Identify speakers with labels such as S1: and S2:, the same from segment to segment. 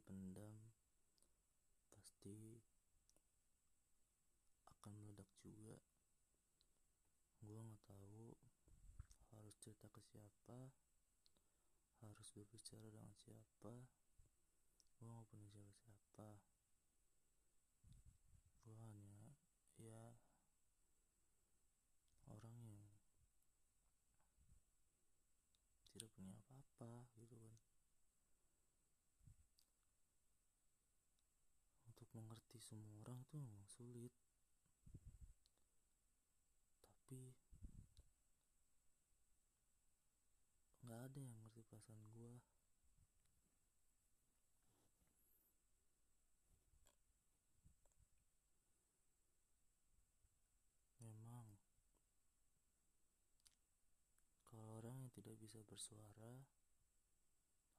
S1: dipendam pasti akan meledak juga. Gue nggak tahu harus cerita ke siapa harus berbicara dengan siapa. Gue nggak punya siapa-siapa. Gue hanya ya orang yang tidak punya apa-apa gitu kan untuk mengerti semua orang tuh memang sulit. Tapi nggak ada yang ngerti perasaan gue memang kalau orang yang tidak bisa bersuara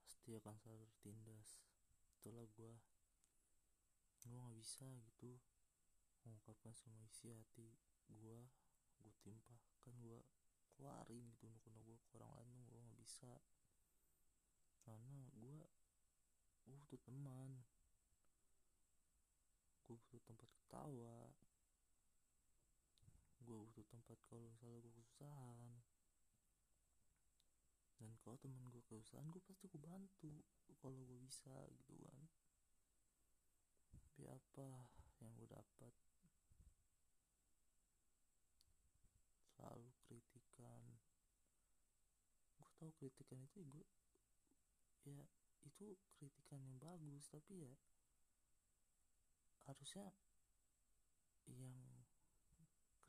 S1: pasti akan selalu tertindas itulah gue bisa gitu mengungkapkan semua isi hati gue gue timpahkan gue keluarin gitu untuk gue ke orang lain gue nggak bisa. Karena gue gue butuh teman. Gue butuh tempat ketawa. Gue butuh tempat kalau misalnya gue kesusahan. Dan kalau teman gue kesusahan gue pasti gue bantu kalau gue bisa gitu kan tapi apa yang gue dapat? Selalu kritikan. Gue tahu kritikan itu gue ya itu kritikan yang bagus tapi ya harusnya yang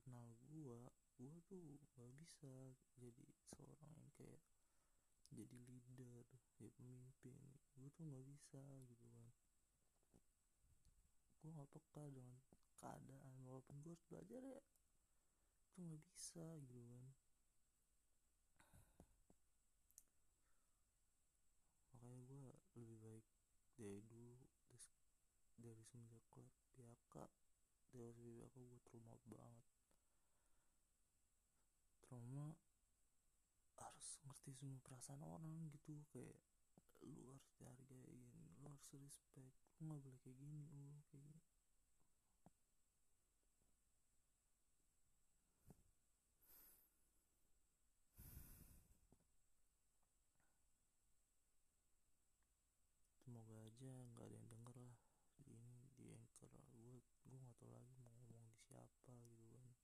S1: kenal gue gue tuh gak bisa jadi seorang yang kayak jadi leader jadi pemimpin. Gue tuh nggak bisa gitu kan gue nggak peka dengan keadaan walaupun gue harus belajar ya. Itu nggak bisa gitu kan. Makanya gue lebih baik dari dulu dari semenjak keluar PHK dari PHK gue trauma banget. Trauma harus ngerti semua perasaan orang gitu. Kayak lu harus dihargain lu harus respect lu nggak boleh kayak gini lu kayak gini semoga aja nggak ada yang denger lah. Di ini di anchor gue gue nggak tahu lagi mau ngomong di siapa gitu kan.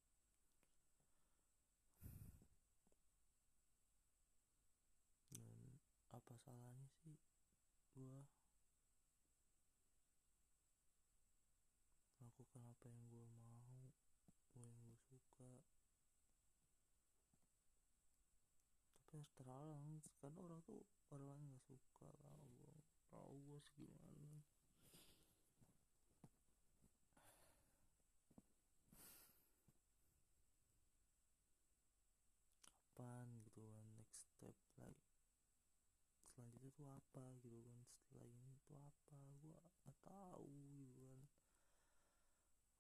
S1: Dan apa salahnya sih gue lakukan apa yang gue mau gue yang gue suka? Tapi harus terhalang karena orang tuh orang lain nggak suka kalau gue tahu gue segimana kapan gitu kan next step lagi selanjutnya tuh apa gitu kan setelah ini tuh apa gue nggak tahu gitu kan.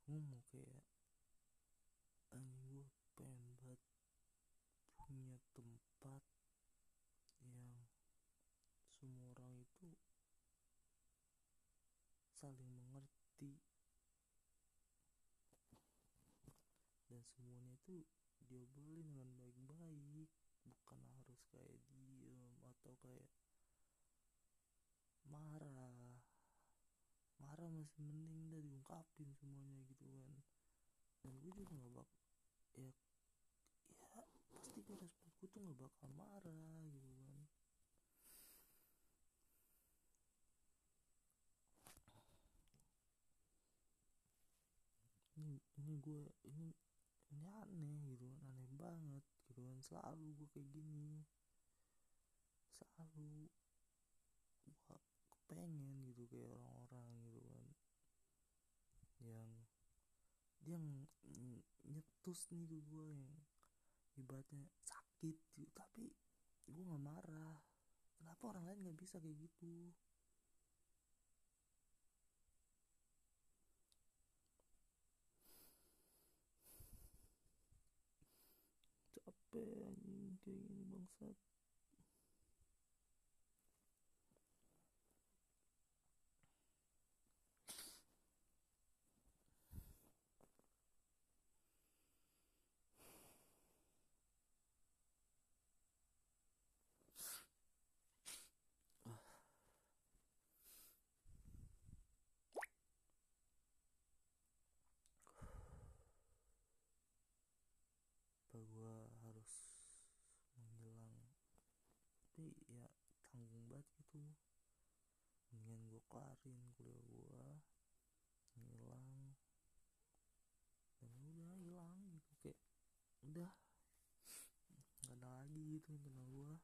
S1: Gue mau kayak anjing gue pengen banget punya tempat yang semua orang itu saling mengerti. Dan semuanya itu diobrolin dengan baik-baik. Bukan harus kayak diem atau kayak marah. Marah masih mending dah diungkapin semuanya gitu kan. Dan gue juga gak bak ya ya pasti gue respect gue tuh gak bakal marah gitu kan ini gue ini ini aneh gitu kan aneh banget gitu kan. Selalu gue kayak gini. Selalu gue kepengen gitu kayak orang-orang gitu kan. Yang dia nyetus nih ke gue yang ibaratnya sakit gitu. Tapi gue nggak marah. Kenapa orang lain nggak bisa kayak gitu Pengin cuci bangsat banget gitu. Mendingan gue kelarin kuliah gue ngilang. Dan udah hilang gitu kayak udah. Nggak ada lagi gitu kenal gue